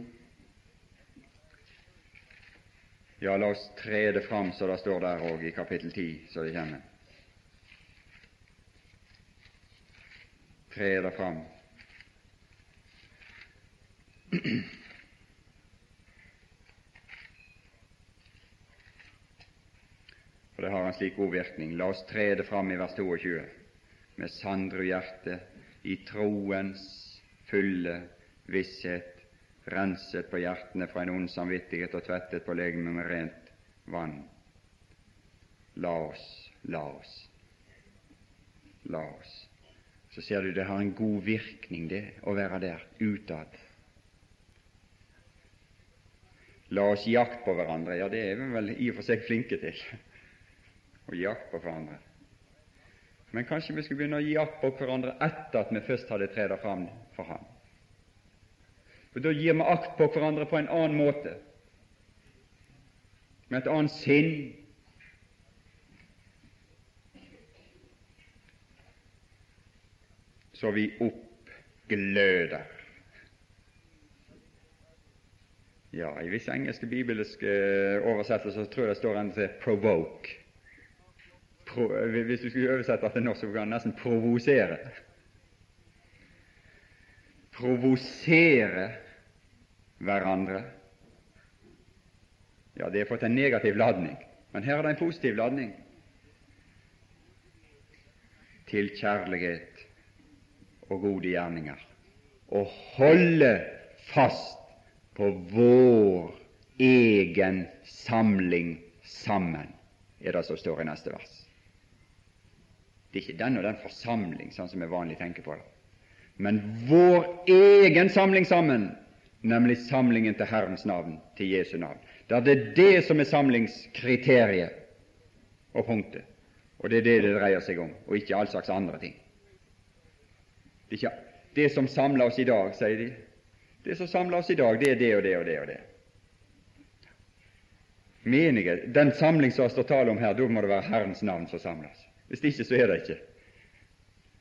Ja, la oss tre det fram så det står der òg i kapittel 10, så det kommer. Tre det fram. For det har en slik god virkning. La oss tre det fram i vers 22 med sandru hjerte, i troens fulle visshet renset på hjertene fra en ond samvittighet og tvettet på legemet med rent vann. La oss, la oss, la oss. Så ser du det har en god virkning, det, å være der utad. La oss gi akt på hverandre. Ja, det er vi vel i og for seg flinke til, å gi akt på hverandre. Men kanskje vi skulle begynne å gi akt på hverandre etter at vi først hadde tredd fram for Ham. For da gir vi akt på hverandre på en annen måte, med et annet sinn. så vi oppgløder. Ja, I visse engelske bibelske oversettelser tror jeg det står en til 'provoke'. Pro, hvis du skulle oversette til norsk, så kan nesten 'provosere'. Provosere hverandre. Ja, det har fått en negativ ladning, men her er det en positiv ladning. Til kjærlighet og gode gjerninger. Å holde fast på vår egen samling sammen, er det som står i neste vers. Det er ikke den og den forsamling, sånn som vi vanlig tenker på det, men vår egen samling sammen nemlig samlingen til Herrens navn, til Jesu navn. Da det er det som er samlingskriteriet og punktet, og det er det det dreier seg om, og ikke all slags andre ting. Det det som samler oss i dag, sier de. Det som samler oss i dag, det er det og det og det og det. Menige, den samling som det står tale om her, da må det være Herrens navn som samles. Hvis ikke, så er det ikke.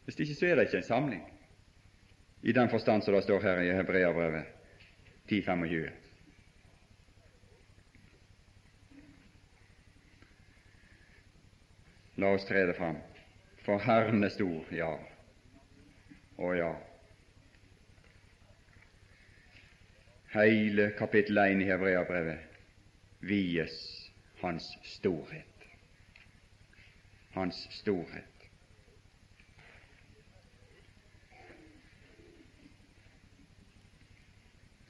Hvis ikke, så er det ikke en samling, i den forstand som det står her i Hebreabrevet 10.25. La oss tre det fram. For Herren er stor, ja og ja. Hele kapittel 1 i Hebreabrevet vies Hans storhet. Hans storhet.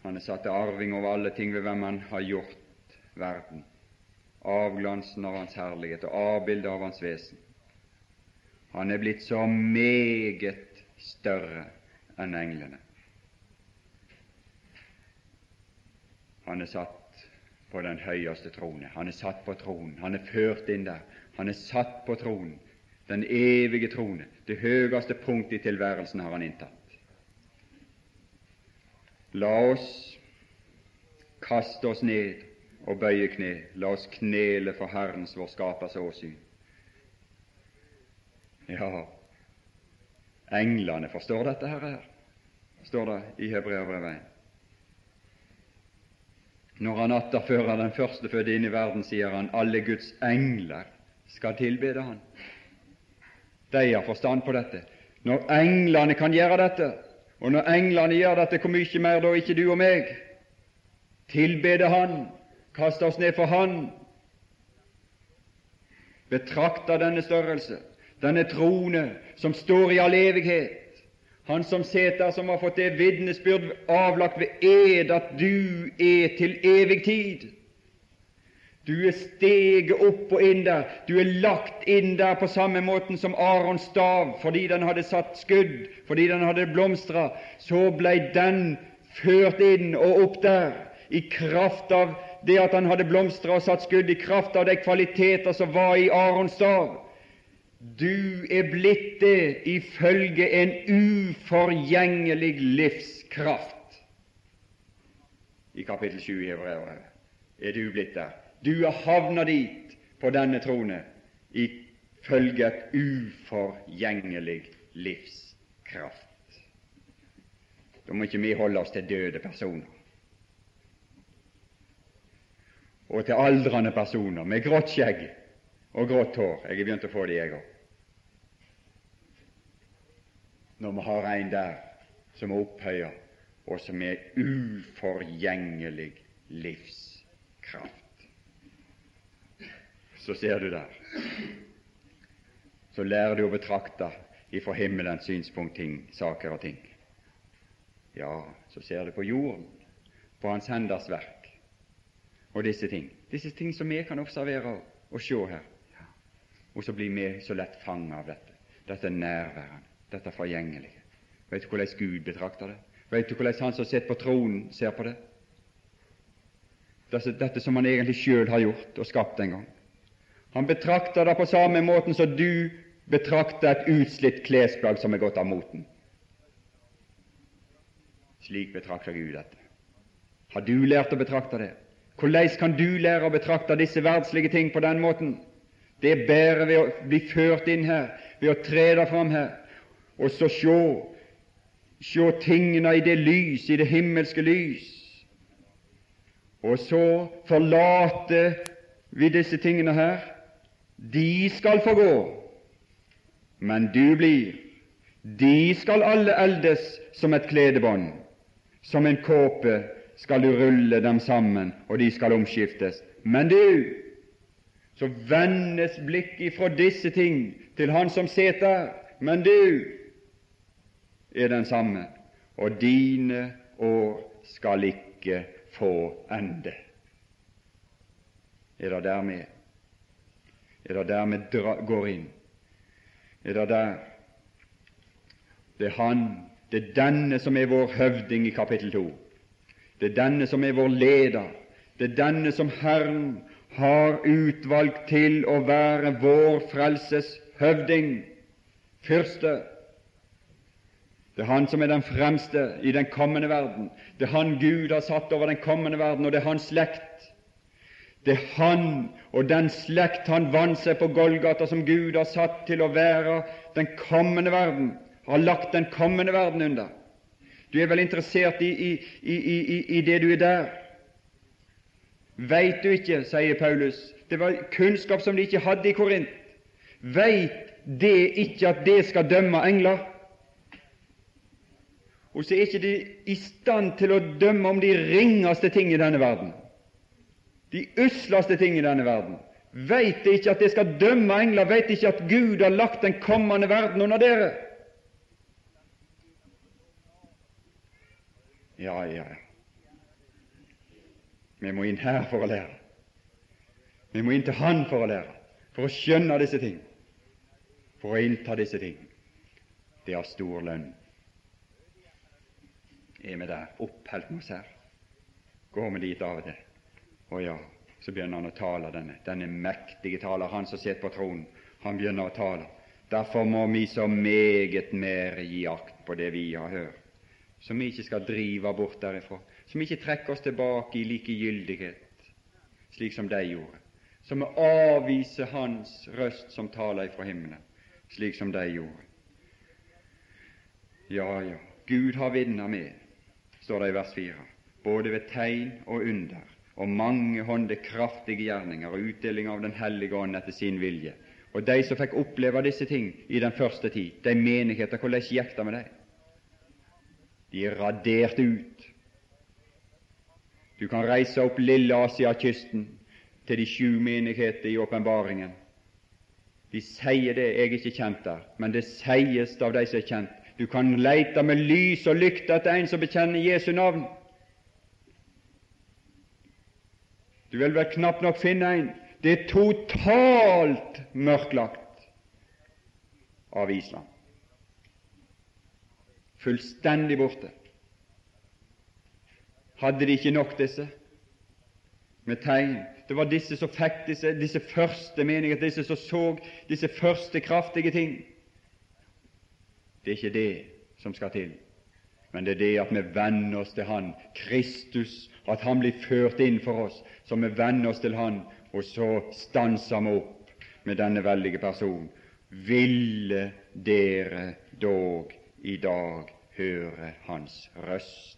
Han er satt til arving over alle ting ved hvem han har gjort verden, avglansen av Hans herlighet og avbildet av Hans vesen. Han er blitt så meget større enn englene. Han er satt på den høyeste trone. Han er satt på tronen. Han er ført inn der. Han er satt på tronen, den evige trone. Det høyeste punkt i tilværelsen har han inntatt. La oss kaste oss ned og bøye kne. La oss knele for Herrens, vår Skapers åsyn. Ja, englene forstår dette her, står det i Hebreabrevet 1. Når han atterfører den førstefødte inn i verden, sier han alle Guds engler skal tilbede han. De har forstand på dette. Når englene kan gjøre dette, og når englene gjør dette, hvor mye mer da ikke du og meg? Tilbede Han, kaste oss ned for Han. Betrakte denne størrelse, denne trone som står i all evighet. Han som seter, som har fått det vitnesbyrd avlagt ved ed at du er til evig tid. Du er steget opp og inn der. Du er lagt inn der på samme måten som Arons stav, fordi den hadde satt skudd, fordi den hadde blomstra. Så blei den ført inn og opp der i kraft av det at han hadde blomstra og satt skudd, i kraft av de kvaliteter som var i Arons stav. Du er blitt det ifølge en uforgjengelig livskraft. I kapittel 7 i Hebrevet er du blitt der. Du er havna dit på denne trone ifølge et uforgjengelig livskraft. Da må ikke vi holde oss til døde personer og til aldrende personer med grått skjegg og grått hår. Jeg har begynt å få det, jeg òg. Når vi har en der som er opphøya, og som er uforgjengelig livskraft så ser du der. Så lærer du å betrakte ifra himmelens synspunkt ting, saker og ting. Ja, så ser du på jorden, på Hans henders verk, og disse ting. Disse ting som vi kan observere og se her. Og så blir vi så lett fanget av dette. Dette nærværende, dette forgjengelige. Vet du hvordan Gud betrakter det? Vet du hvordan Han som sitter på tronen, ser på det? Dette som han egentlig sjøl har gjort og skapt en gang. Han betrakter det på samme måten som du betrakter et utslitt klesplagg som er gått av moten. Slik betrakter Gud dette. Har du lært å betrakte det? Hvordan kan du lære å betrakte disse verdslige ting på den måten? Det er bare ved å bli ført inn her, ved å tre deg fram her, og så se se tingene i det lys, i det himmelske lys, og så forlate vi disse tingene her. De skal få gå, men du blir. De skal alle eldes som et kledebånd. Som en kåpe skal du rulle dem sammen, og de skal omskiftes. Men du, så vendes blikket ifra disse ting til Han som seter. Men du er den samme, og dine år skal ikke få ende. Er det der vi er det der vi går inn? Er det der Det er Han, det er denne som er vår høvding i kapittel 2. Det er denne som er vår leder. Det er denne som Herren har utvalgt til å være vår frelses høvding, fyrste. Det er Han som er den fremste i den kommende verden. Det er Han Gud har satt over den kommende verden, og det er Hans slekt. Det er Han og den slekt Han vant seg på Golgata, som Gud har satt til å være den kommende verden, har lagt den kommende verden under. Du er vel interessert i, i, i, i det du er der? Veit du ikke, sier Paulus, det var kunnskap som de ikke hadde i Korint. Veit det ikke at det skal dømme engler? Og så er ikke de i stand til å dømme om de ringeste ting i denne verden, de usleste ting i denne verden. Veit de ikke at det skal dømme engler? Veit de ikke at Gud har lagt den kommende verden under dere? Ja, ja, vi må inn her for å lære. Vi må inn til Han for å lære, for å skjønne disse ting, for å innta disse ting. Det har stor lønn er vi der, oppholdt med oss her. Går vi dit av og til? Å ja, så begynner han å tale, denne, denne mektige taler, han som sitter på tronen. Han begynner å tale. Derfor må vi så meget mer gi akt på det vi har hørt, så vi ikke skal drive bort derifra, vi ikke trekker oss tilbake i likegyldighet, slik som de gjorde, vi avviser Hans røst som taler ifra himmelen, slik som de gjorde. Ja, ja, Gud har vinna med står det i vers 4, både ved tegn og under og mange hånde kraftige gjerninger og utdeling av Den hellige ånd etter sin vilje. Og de som fikk oppleve disse ting i den første tid, de menigheter, hvordan gikk det med dem? De er radert ut. Du kan reise opp lille Asiakysten til de sju menigheter i åpenbaringen. De sier det, jeg er ikke kjent der, men det sies av de som er kjent. Du kan leite med lys og lykte etter en som bekjenner Jesu navn. Du vil vel knapt nok finne en. Det er totalt mørklagt av Island. Fullstendig borte. Hadde de ikke nok, disse, med tegn? Det var disse som fikk disse, disse første meninger, disse som så disse første kraftige ting. Det er ikke det som skal til, men det er det at vi venner oss til Han, Kristus, at Han blir ført inn for oss, så vi venner oss til Han, og så stanser vi opp med denne veldige person. Ville dere dog i dag høre Hans røst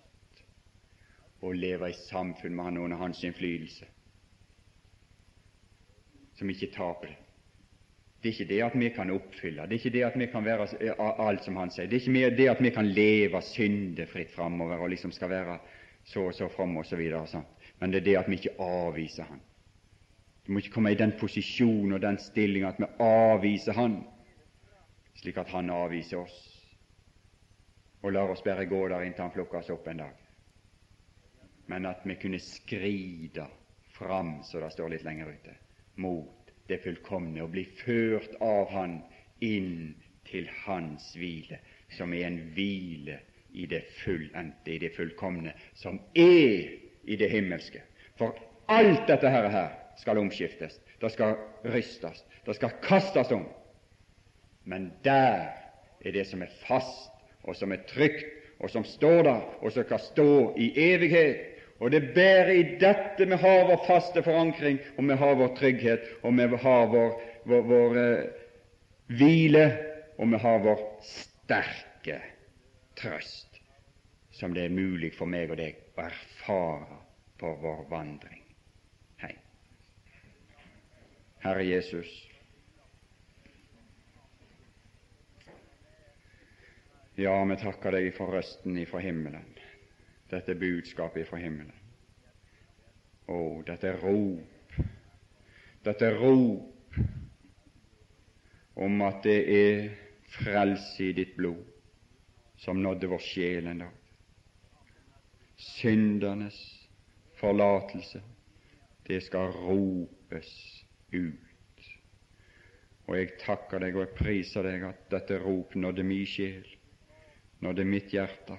og leve i samfunn med Han under Hans innflytelse, som ikke taper det? Det er ikke det at vi kan oppfylle, det er ikke det at vi kan være alt som han sier. Det er ikke det at vi kan leve syndefritt framover og liksom skal være så og så fromme osv. Så Men det er det at vi ikke avviser han. Du må ikke komme i den posisjonen og den stillingen at vi avviser han, slik at han avviser oss og lar oss bare gå der inntil han plukker oss opp en dag. Men at vi kunne skride fram, så det står litt lenger ute, mot det fullkomne og bli ført av Han inn til Hans hvile, som er en hvile i det fullendte, i det fullkomne, som er i det himmelske. For alt dette her, her skal omskiftes, det skal rystes, det skal kastes om. Men der er det som er fast, og som er trygt, og som står der, og som skal stå i evighet, og det bærer i dette vi har vår faste forankring, og vi har vår trygghet, og vi har vår, vår, vår uh, hvile, og vi har vår sterke trøst. som det er mulig for meg og deg å erfare på vår vandring hjem. Herre Jesus, ja, vi takker deg for røsten ifra himmelen, dette budskapet fra himmelen. Å, dette rop, dette rop om at det er frelse i ditt blod som nådde vår sjel en dag. Syndernes forlatelse, det skal ropes ut. Og jeg takker deg og jeg priser deg at dette rop nådde min sjel, nådde mitt hjerte,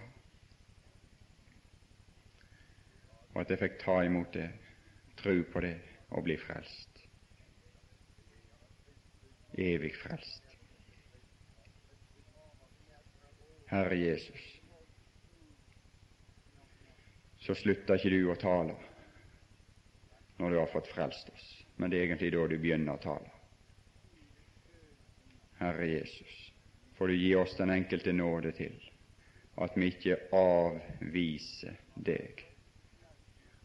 at jeg fikk ta imot det, tro på det og bli frelst. Evig frelst. Herre Jesus, så slutter ikke du å tale når du har fått frelst oss, men det er egentlig da du begynner å tale. Herre Jesus, får du gi oss den enkelte nåde til at vi ikke avviser deg,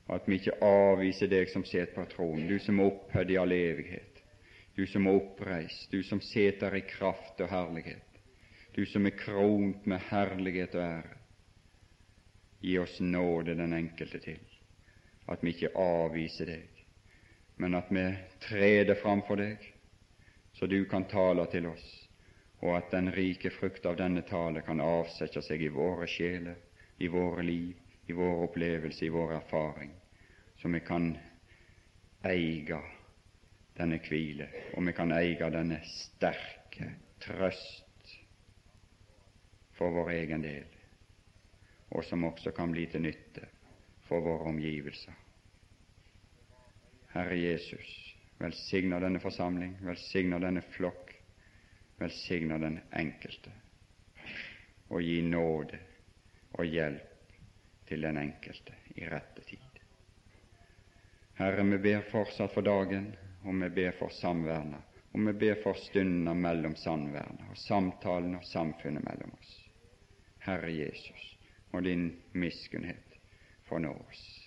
at vi ikke avviser deg som sitter på tronen, du som er opphøyd i all evighet, du som er oppreist, du som sitter i kraft og herlighet, du som er kront med herlighet og ære. Gi oss nåde den enkelte til, at vi ikke avviser deg, men at vi treder framfor deg, så du kan tale til oss, og at den rike frukt av denne tale kan avsette seg i våre sjeler, i våre liv, i vår opplevelse, i vår erfaring, så vi kan eie denne hvile, og vi kan eie denne sterke trøst for vår egen del, og som også kan bli til nytte for våre omgivelser. Herre Jesus, velsigner denne forsamling, velsigner denne flokk, velsigner den enkelte, og gi nåde og hjelp til den enkelte i rette tid. Herre, vi ber fortsatt for dagen, og vi ber for samverna, og vi ber for stundene mellom samverna, og samtalen og samfunnet mellom oss. Herre Jesus, må din miskunnhet fornå oss.